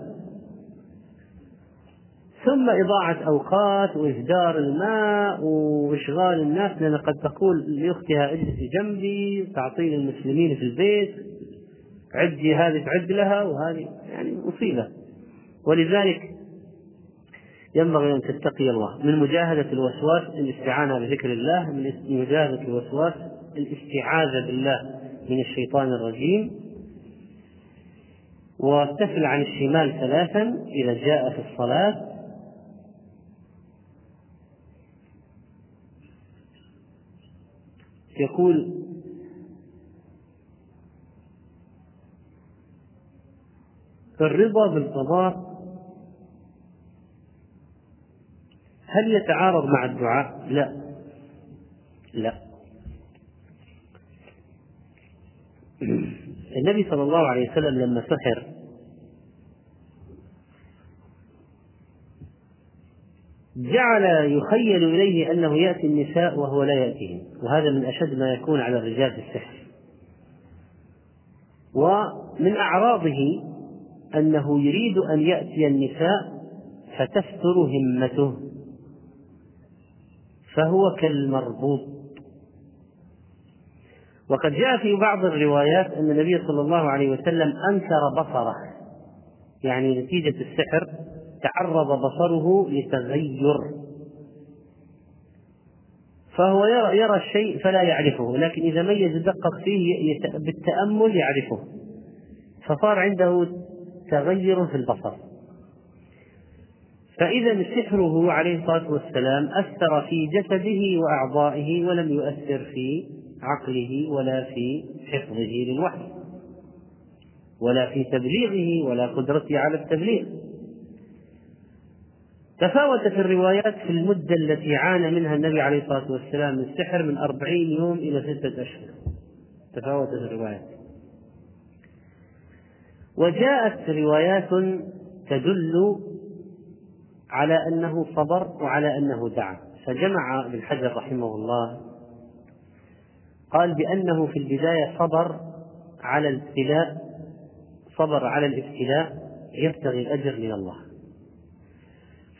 ثم إضاعة أوقات وإهدار الماء وإشغال الناس لأن قد تقول لأختها اجلسي جنبي تعطيني المسلمين في البيت عدي هذه تعد لها وهذه يعني مصيبة. ولذلك ينبغي أن تتقي الله من مجاهدة الوسواس الاستعانة بذكر الله من مجاهدة الوسواس الاستعاذة بالله من الشيطان الرجيم. وتفل عن الشمال ثلاثا إذا جاء في الصلاة. يقول الرضا بالقضاء هل يتعارض مع الدعاء؟ لا. لا. النبي صلى الله عليه وسلم لما سحر جعل يخيل إليه أنه يأتي النساء وهو لا يأتيهم وهذا من أشد ما يكون على الرجال في السحر. ومن أعراضه أنه يريد أن يأتي النساء فتفتر همته. فهو كالمربوط. وقد جاء في بعض الروايات أن النبي صلى الله عليه وسلم أنكر بصره يعني نتيجة السحر تعرض بصره لتغير. فهو يرى, يرى الشيء فلا يعرفه لكن إذا ميز دقق فيه بالتأمل يعرفه. فصار عنده تغير في البصر. فإذا سحره عليه الصلاة والسلام أثر في جسده وأعضائه ولم يؤثر في عقله ولا في حفظه للوحي ولا في تبليغه ولا قدرته على التبليغ. تفاوتت الروايات في المدة التي عانى منها النبي عليه الصلاة والسلام من السحر من أربعين يوم إلى ستة أشهر. تفاوتت الروايات. وجاءت روايات تدل على أنه صبر وعلى أنه دعا. فجمع ابن حجر رحمه الله قال بأنه في البداية صبر على الابتلاء صبر على الابتلاء يبتغي الأجر من الله.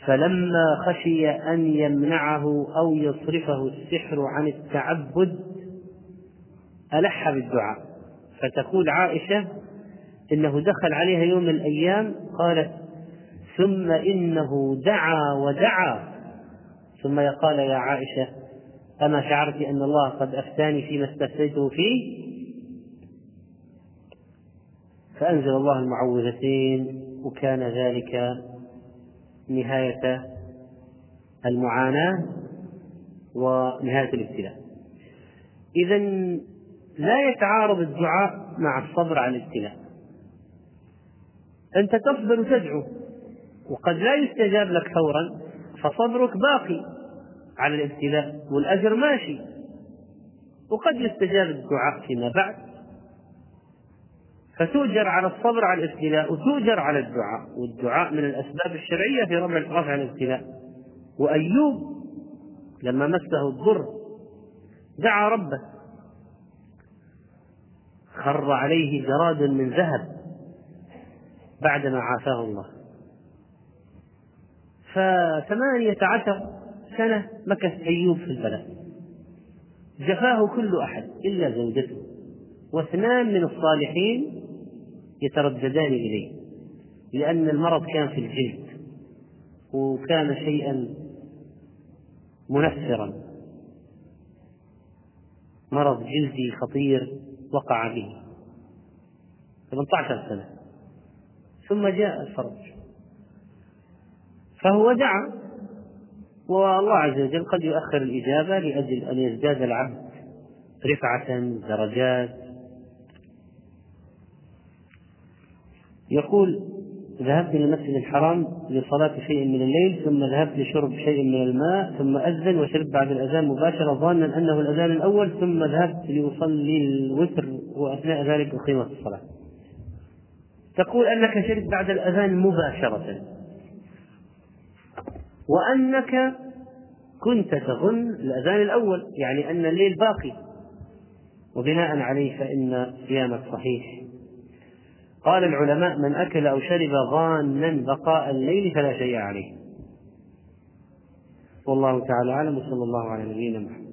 فلما خشي أن يمنعه أو يصرفه السحر عن التعبد ألح بالدعاء. فتقول عائشة إنه دخل عليها يوم من الأيام قالت ثم إنه دعا ودعا. ثم قال يا عائشة أما شعرت أن الله قد أفتاني فيما استفتيته فيه؟ فأنزل الله المعوذتين وكان ذلك نهاية المعاناة ونهاية الابتلاء. إذا لا يتعارض الدعاء مع الصبر على الابتلاء. أنت تصبر وتدعو. وقد لا يستجاب لك فورا فصبرك باقي على الابتلاء والأجر ماشي. وقد يستجاب الدعاء فيما بعد. فتؤجر على الصبر على الابتلاء وتؤجر على الدعاء والدعاء من الأسباب الشرعية في رفع الابتلاء. وأيوب لما مسه الضر دعا ربه خر عليه جراد من ذهب بعدما عافاه الله. فثمانية عشر سنة مكث أيوب في البلاء جفاه كل أحد إلا زوجته واثنان من الصالحين يترددان إليه لأن المرض كان في الجلد وكان شيئا منفرا. مرض جلدي خطير وقع به. 18 سنة. ثم جاء الفرج. فهو دعا. والله عز وجل قد يؤخر الإجابة لأجل أن يزداد العبد رفعة درجات. يقول ذهبت إلى المسجد الحرام لصلاة شيء من الليل ثم ذهبت لشرب شيء من الماء ثم أذن وشربت بعد الأذان مباشرة ظانا أنه الأذان الأول ثم ذهبت لأصلي الوتر وأثناء ذلك أقيمت الصلاة. تقول أنك شربت بعد الأذان مباشرة. وأنك كنت تظن الأذان الأول يعني أن الليل باقي. وبناء عليه فإن صيامك صحيح. قال العلماء من أكل أو شرب ظانا بقاء الليل فلا شيء عليه. والله تعالى أعلم وصلى الله على نبينا محمد.